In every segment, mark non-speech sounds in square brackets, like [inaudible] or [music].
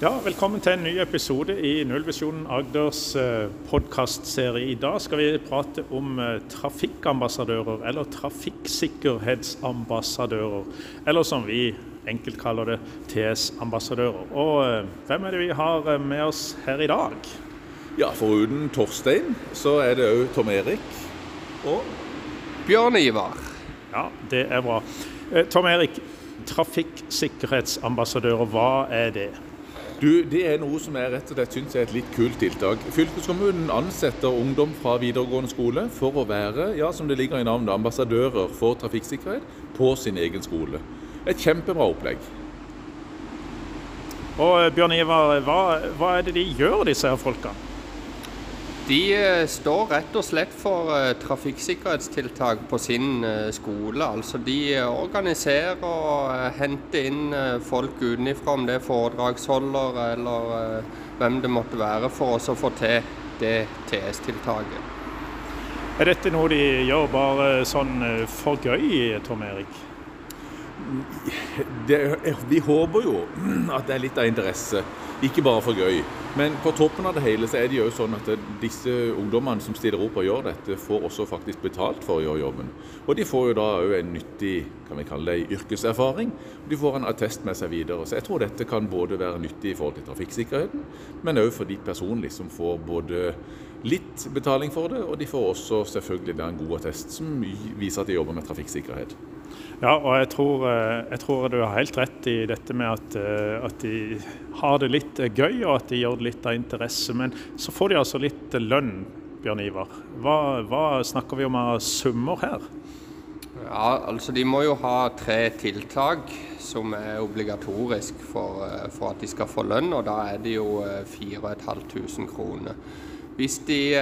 Ja, Velkommen til en ny episode i Nullvisjonen Agders eh, podkastserie. I dag skal vi prate om eh, trafikkambassadører, eller trafikksikkerhetsambassadører. Eller som vi enkelt kaller det, TS-ambassadører. Og eh, hvem er det vi har med oss her i dag? Ja, Foruten Torstein, så er det òg Tom Erik og Bjørn Ivar. Ja, det er bra. Tom Erik, trafikksikkerhetsambassadører, hva er det? Du, Det er noe som jeg rett og slett syns er et litt kult tiltak. Fylkeskommunen ansetter ungdom fra videregående skole for å være ja, som det ligger i navnet, ambassadører for trafikksikkerhet på sin egen skole. Et kjempebra opplegg. Og Bjørn Ivar, hva, hva er det de gjør, disse her folka? De eh, står rett og slett for eh, trafikksikkerhetstiltak på sin eh, skole. Altså de organiserer og henter inn folk utenfra, om det er foredragsholder eller hvem det måtte være, for å få til det TS-tiltaket. Er dette noe de gjør bare sånn for gøy, Tom Erik? Det, vi håper jo at det er litt av interesse, ikke bare for gøy. Men på toppen av det hele så er det jo sånn at disse ungdommene som stiller opp og gjør dette, får også faktisk betalt for å gjøre jobben. Og de får jo da òg en nyttig kan vi kalle det, yrkeserfaring. De får en attest med seg videre. Så jeg tror dette kan både være nyttig i forhold til trafikksikkerheten, men òg for de personlig som får både litt betaling for det, og de får også selvfølgelig en god attest som viser at de jobber med trafikksikkerhet. Ja, og jeg tror, eh, jeg tror, du har helt rett i dette med at, eh, at, de har det litt eh, gøy, og at de gjør det litt av interesse. Men så får de altså litt lønn, Bjørn Ivar. Hva, hva snakker vi om av summer her? Ja, altså De må jo ha tre tiltak som er obligatorisk for, for at de skal få lønn, og da er det jo 4500 kroner. Hvis de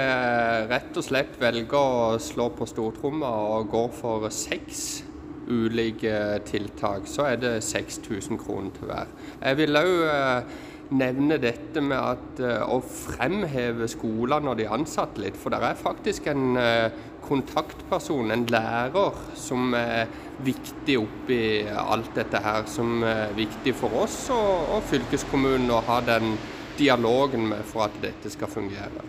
rett og slett velger å slå på stortromma og går for seks ulike tiltak, så er det 6000 kroner til hver. Jeg vil òg eh, nevne dette med at eh, å fremheve skoler når de er ansatt litt. For det er faktisk en eh, kontaktperson, en lærer, som er viktig oppi alt dette her. Som er viktig for oss og, og fylkeskommunen å ha den dialogen med for at dette skal fungere.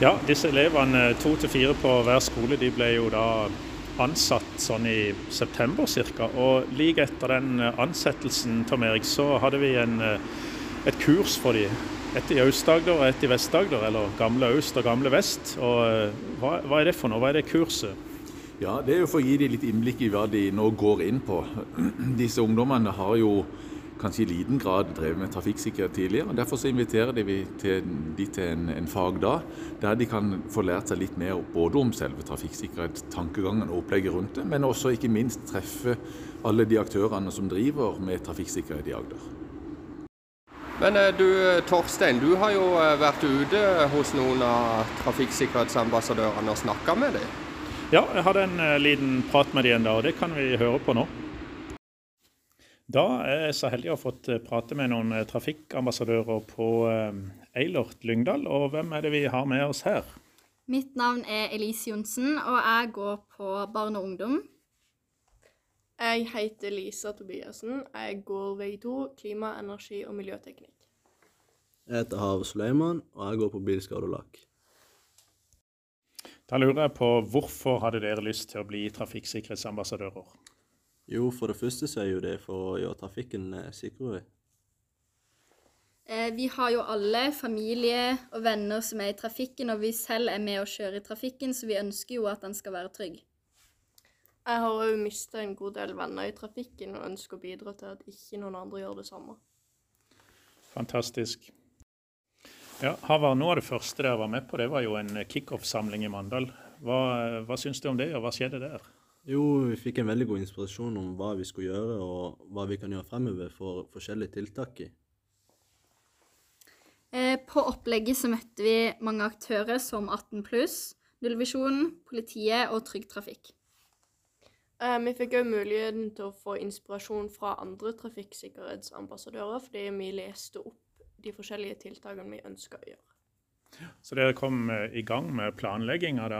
Ja, disse elevene, to til fire på hver skole, de ble jo da ansatt sånn i september ca. Og like etter den eh, ansettelsen Tom Erik, så hadde vi en, eh, et kurs for dem. Et i Aust-Agder og et i Vest-Agder, eller Gamle Øst og Gamle Vest. Og eh, hva, hva, er det for noe? Hva er det kurset? Ja, Det er jo for å gi dem litt innblikk i hva de nå går inn på. [clears throat] Disse ungdommene har jo kanskje i liten grad drevet med trafikksikkerhet tidligere. og Derfor så inviterer de til, de til en, en fagdag der de kan få lært seg litt mer både om selve trafikksikkerhet, tankegangen og opplegget rundt det, men også ikke minst treffe alle de aktørene som driver med trafikksikkerhet i Agder. Men eh, du Torstein, du har jo eh, vært ute hos noen av trafikksikkerhetsambassadørene og snakka med dem? Ja, jeg hadde en eh, liten prat med dem da, og det kan vi høre på nå. Da er jeg så heldig å ha fått eh, prate med noen eh, trafikkambassadører på eh, Eilert Lyngdal. Og hvem er det vi har med oss her? Mitt navn er Elise Johnsen, og jeg går på barn og ungdom. Jeg heter Lisa Tobiassen. Jeg går V2, klima, energi og miljøteknikk. Jeg heter Hav Suleiman, og jeg går på bilskade og lakk. Da lurer jeg på hvorfor hadde dere lyst til å bli trafikksikkerhetsambassadører? Jo, for det første så er jo det for å gjøre trafikken eh, sikrere. Eh, vi har jo alle familie og venner som er i trafikken, og vi selv er med og kjører i trafikken, så vi ønsker jo at den skal være trygg. Jeg har òg mista en god del venner i trafikken og ønsker å bidra til at ikke noen andre gjør det samme. Fantastisk. Ja, Havard, Noe av det første dere var med på, det var jo en kickoff-samling i Mandal. Hva, hva syns du om det, og hva skjedde der? Jo, vi fikk en veldig god inspirasjon om hva vi skulle gjøre, og hva vi kan gjøre fremover for forskjellige tiltak i. Eh, på opplegget så møtte vi mange aktører som 18 pluss, Nullvisjonen, politiet og Trygg Trafikk. Eh, vi fikk òg muligheten til å få inspirasjon fra andre trafikksikkerhetsambassadører, fordi vi leste opp de forskjellige tiltakene vi ønska å gjøre. Så dere kom eh, i gang med planlegginga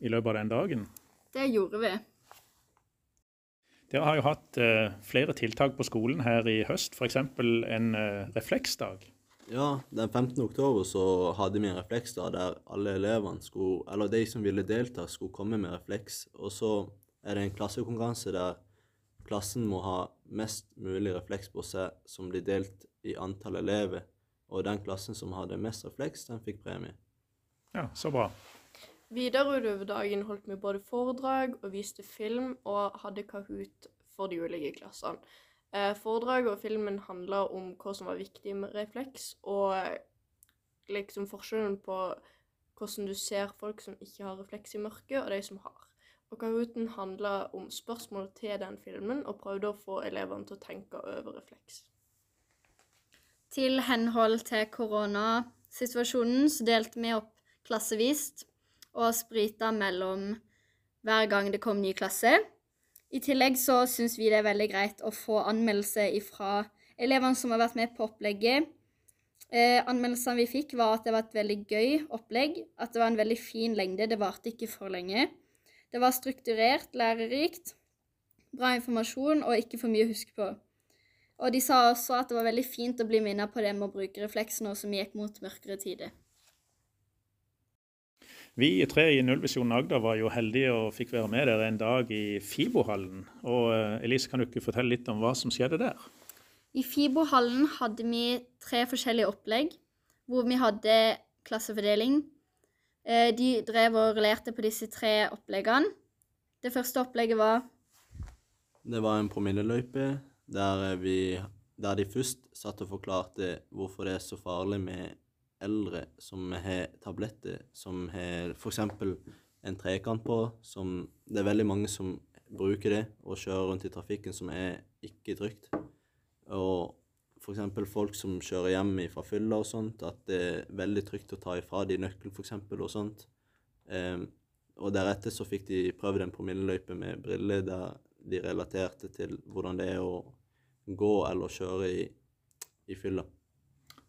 i løpet av den dagen? Det gjorde vi. Dere har jo hatt eh, flere tiltak på skolen her i høst, f.eks. en eh, refleksdag. Ja, den 15. oktober så hadde vi en refleksdag der alle elevene skulle, eller de som ville delta, skulle komme med refleks. Og så er det en klassekonkurranse der klassen må ha mest mulig refleks på seg som blir delt i antall elever. Og den klassen som hadde mest refleks, den fikk premie. Ja, så bra. Videre utover dagen holdt vi både foredrag og viste film, og hadde Kahoot for de ulike klassene. Eh, foredraget og filmen handla om hva som var viktig med refleks, og liksom forskjellen på hvordan du ser folk som ikke har refleks i mørket, og de som har. Og Kahooten handla om spørsmål til den filmen, og prøvde å få elevene til å tenke over refleks. Til henhold til koronasituasjonen så delte vi opp klassevis og sprita mellom hver gang det kom ny klasse. I tillegg så syns vi det er veldig greit å få anmeldelse fra elevene som har vært med på opplegget. Eh, anmeldelsene vi fikk, var at det var et veldig gøy opplegg. At det var en veldig fin lengde. Det varte ikke for lenge. Det var strukturert, lærerikt, bra informasjon og ikke for mye å huske på. Og de sa også at det var veldig fint å bli minnet på det med å bruke refleks nå som vi gikk mot mørkere tider. Vi tre i Nullvisjonen Agder var jo heldige og fikk være med dere en dag i Fibo-hallen. Og eh, Elise, kan du ikke fortelle litt om hva som skjedde der? I Fibo-hallen hadde vi tre forskjellige opplegg, hvor vi hadde klassefordeling. Eh, de drev og rullerte på disse tre oppleggene. Det første opplegget var Det var en promilleløype der, vi, der de først satt og forklarte hvorfor det er så farlig med eldre som har tabletter som har f.eks. en trekant på, som det er veldig mange som bruker det og kjører rundt i trafikken som er ikke trygt. Og f.eks. folk som kjører hjem fra fylla og sånt, at det er veldig trygt å ta ifra de nøkkelen f.eks. og sånt. Um, og deretter så fikk de prøvd en promilleløype med briller der de relaterte til hvordan det er å gå eller kjøre i, i fylla.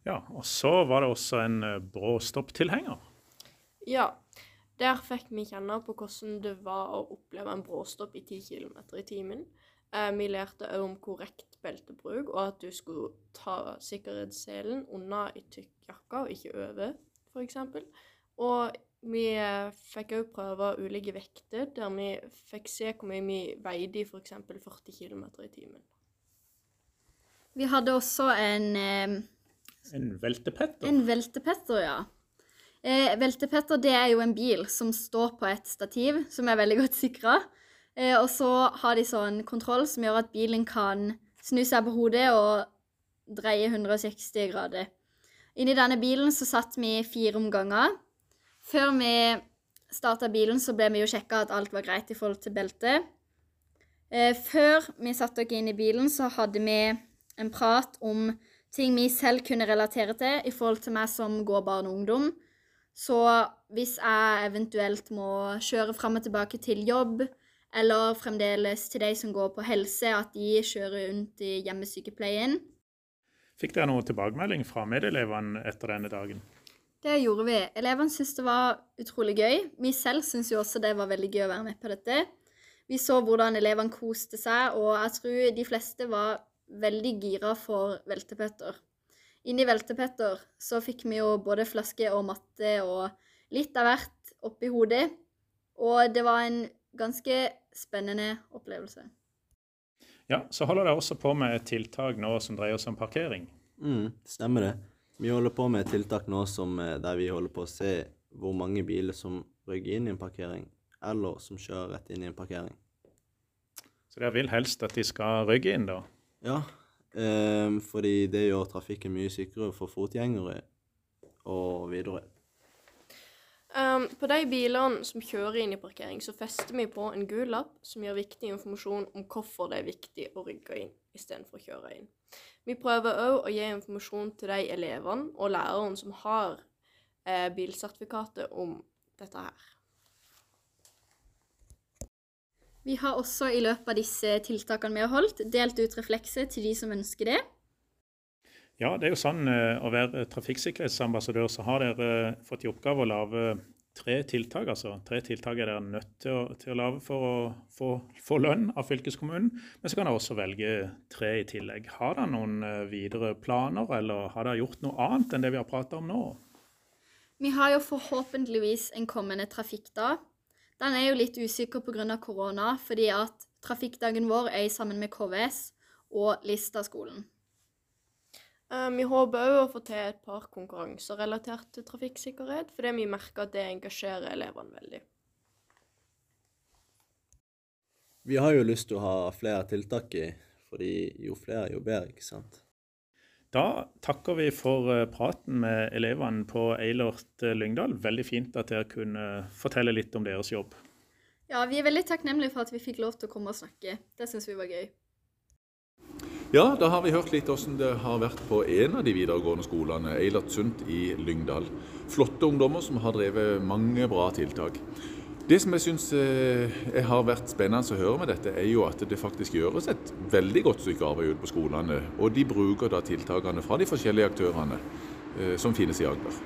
Ja, og så var det også en eh, bråstopptilhenger. Ja, der fikk vi kjenne på hvordan det var å oppleve en bråstopp i 10 km i timen. Eh, vi lærte òg om korrekt beltebruk, og at du skulle ta sikkerhetsselen unna i tykk jakke og ikke over, f.eks. Og vi eh, fikk òg prøve ulike vekter, der vi fikk se hvor mye vi veide i f.eks. 40 km i timen. Vi hadde også en eh, en veltepetter? En veltepetter, ja. Eh, veltepetter det er jo en bil som står på et stativ, som er veldig godt sikra. Eh, og så har de sånn kontroll som gjør at bilen kan snu seg på hodet og dreie 160 grader. Inni denne bilen så satt vi fire omganger. Før vi starta bilen, så ble vi jo sjekka at alt var greit i forhold til beltet. Eh, før vi satte oss inn i bilen, så hadde vi en prat om ting vi selv kunne relatere til i forhold til meg som går barn og ungdom. Så hvis jeg eventuelt må kjøre fram og tilbake til jobb, eller fremdeles til de som går på helse, at de kjører rundt i hjemmesykepleien. Fikk dere noe tilbakemelding fra medelevene etter denne dagen? Det gjorde vi. Elevene syntes det var utrolig gøy. Vi selv syntes jo også det var veldig gøy å være med på dette. Vi så hvordan elevene koste seg, og jeg tror de fleste var veldig gira for veltepetter. Inni veltepetter så fikk vi jo både flaske og matte og litt av hvert oppi hodet. Og det var en ganske spennende opplevelse. Ja, Så holder dere også på med et tiltak nå som dreier seg om parkering? Mm, stemmer det. Vi holder på med et tiltak nå som, eh, der vi holder på å se hvor mange biler som rygger inn i en parkering, eller som kjører rett inn i en parkering. Så dere vil helst at de skal rygge inn, da? Ja, eh, fordi det gjør trafikken mye sikrere for fotgjengere og videre. Um, på de bilene som kjører inn i parkering, så fester vi på en gul lapp som gir viktig informasjon om hvorfor det er viktig å rygge inn istedenfor å kjøre inn. Vi prøver òg å gi informasjon til de elevene og læreren som har eh, bilsertifikatet om dette her. Vi har også i løpet av disse tiltakene vi har holdt, delt ut reflekser til de som ønsker det. Ja, det er jo sånn eh, å være trafikksikkerhetsambassadør, så har dere fått i oppgave å lage tre tiltak. altså Tre tiltak er dere nødt til å, til å lage for å få, få, lønn av fylkeskommunen. Men så kan dere også velge tre i tillegg. Har dere noen eh, videre planer, eller har dere gjort noe annet enn det vi har pratet om nå? Vi har jo forhåpentligvis en kommende trafikkdag. Den er jo litt usikker pga. korona, fordi at trafikkdagen vår er sammen med KVS og Lista-skolen. Eh, vi håper òg å få til et par konkurranser relatert til trafikksikkerhet, fordi vi merker at det engasjerer elevene veldig. Vi har jo lyst til å ha flere tiltak i, fordi jo flere, jo bedre, ikke sant? Da takker vi for eh, praten med elevene på Eilert eh, Lyngdal. Veldig fint at dere kunne fortelle litt om deres jobb. Ja, vi er veldig takknemlige for at vi fikk lov til å komme og snakke. Det syns vi var gøy. Ja, da har vi hørt litt hvordan det har vært på en av de videregående skolene, Eilert Sundt i Lyngdal. Flotte ungdommer som har drevet mange bra tiltak. Det som jeg syns eh, har vært spennende å høre med dette, er jo at det faktisk gjøres et veldig godt stykke arbeid ute på skolene. Og de bruker da tiltakene fra de forskjellige aktørene eh, som finnes i Agder.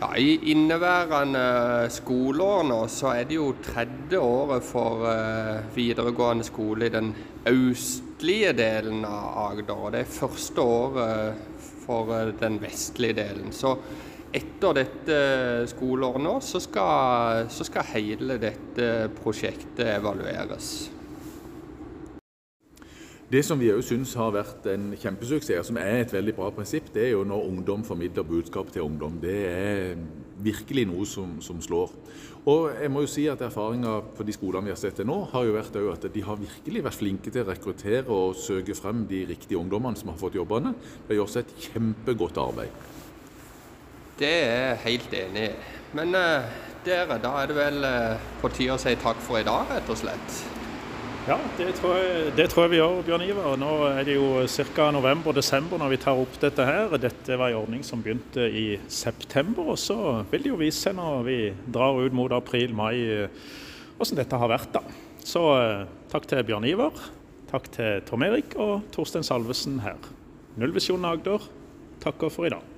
Ja, I inneværende skoleår nå så er det jo tredje året for uh, videregående skole i den østlige delen av Agder. Og det er første året for den vestlige delen. Så etter dette skoleåret nå så skal, så skal hele dette prosjektet evalueres. Det som vi òg syns har vært en kjempesuksess, som er et veldig bra prinsipp, det er jo når ungdom formidler budskap til ungdom. Det er virkelig noe som, som slår. Og jeg må jo si at Erfaringa på de skolene vi har sett til nå, har jo vært at de har virkelig vært flinke til å rekruttere og søke frem de riktige ungdommene som har fått jobbene. Det gjøres et kjempegodt arbeid. Det er jeg helt enig i. Men uh, dere, da er det vel uh, på tide å si takk for i dag, rett og slett. Ja, det tror, jeg, det tror jeg vi gjør, Bjørn Ivar. Nå er det jo ca. november-desember når vi tar opp dette her. Dette var en ordning som begynte i september. Og så vil det jo vise seg når vi drar ut mot april-mai hvordan dette har vært. da. Så eh, takk til Bjørn Ivar, takk til Tom Erik og Torstein Salvesen her. Nullvisjonen Agder takker for i dag.